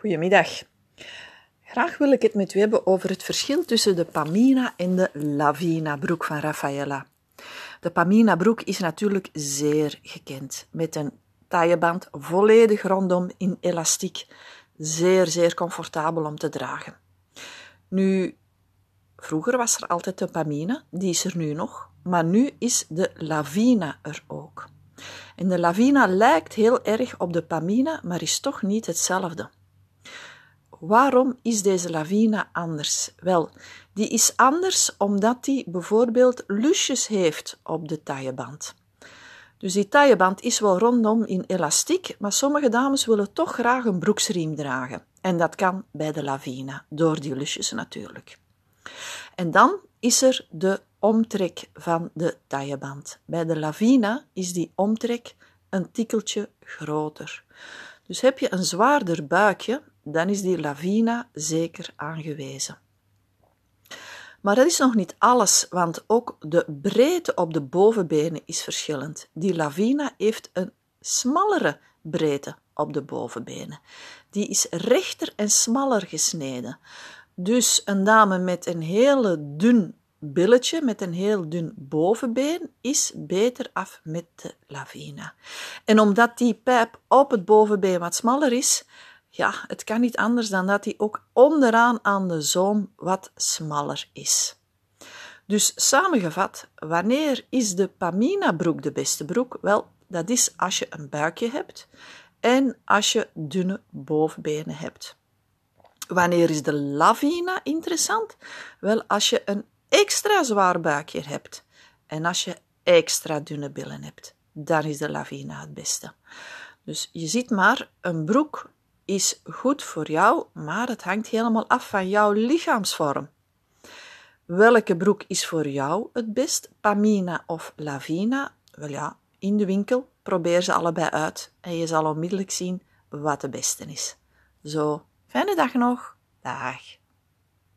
Goedemiddag. Graag wil ik het met u hebben over het verschil tussen de Pamina en de Lavina broek van Raffaella. De Pamina broek is natuurlijk zeer gekend, met een tailleband volledig rondom in elastiek. Zeer, zeer comfortabel om te dragen. Nu, vroeger was er altijd de Pamina, die is er nu nog, maar nu is de Lavina er ook. En de Lavina lijkt heel erg op de Pamina, maar is toch niet hetzelfde. Waarom is deze lavina anders? Wel, die is anders omdat die bijvoorbeeld lusjes heeft op de tailleband. Dus die tailleband is wel rondom in elastiek, maar sommige dames willen toch graag een broeksriem dragen. En dat kan bij de lavina, door die lusjes natuurlijk. En dan is er de omtrek van de tailleband. Bij de lavina is die omtrek een tikkeltje groter. Dus heb je een zwaarder buikje, dan is die lavina zeker aangewezen. Maar dat is nog niet alles, want ook de breedte op de bovenbenen is verschillend. Die lavina heeft een smallere breedte op de bovenbenen. Die is rechter en smaller gesneden. Dus een dame met een hele dun billetje, met een heel dun bovenbeen, is beter af met de lavina. En omdat die pijp op het bovenbeen wat smaller is, ja, het kan niet anders dan dat die ook onderaan aan de zoom wat smaller is. Dus samengevat, wanneer is de Pamina broek de beste broek? Wel, dat is als je een buikje hebt en als je dunne bovenbenen hebt. Wanneer is de Lavina interessant? Wel, als je een extra zwaar buikje hebt en als je extra dunne billen hebt, dan is de Lavina het beste. Dus je ziet maar, een broek is goed voor jou, maar het hangt helemaal af van jouw lichaamsvorm. Welke broek is voor jou het best, Pamina of Lavina? Wel ja, in de winkel probeer ze allebei uit en je zal onmiddellijk zien wat de beste is. Zo, fijne dag nog. Dag.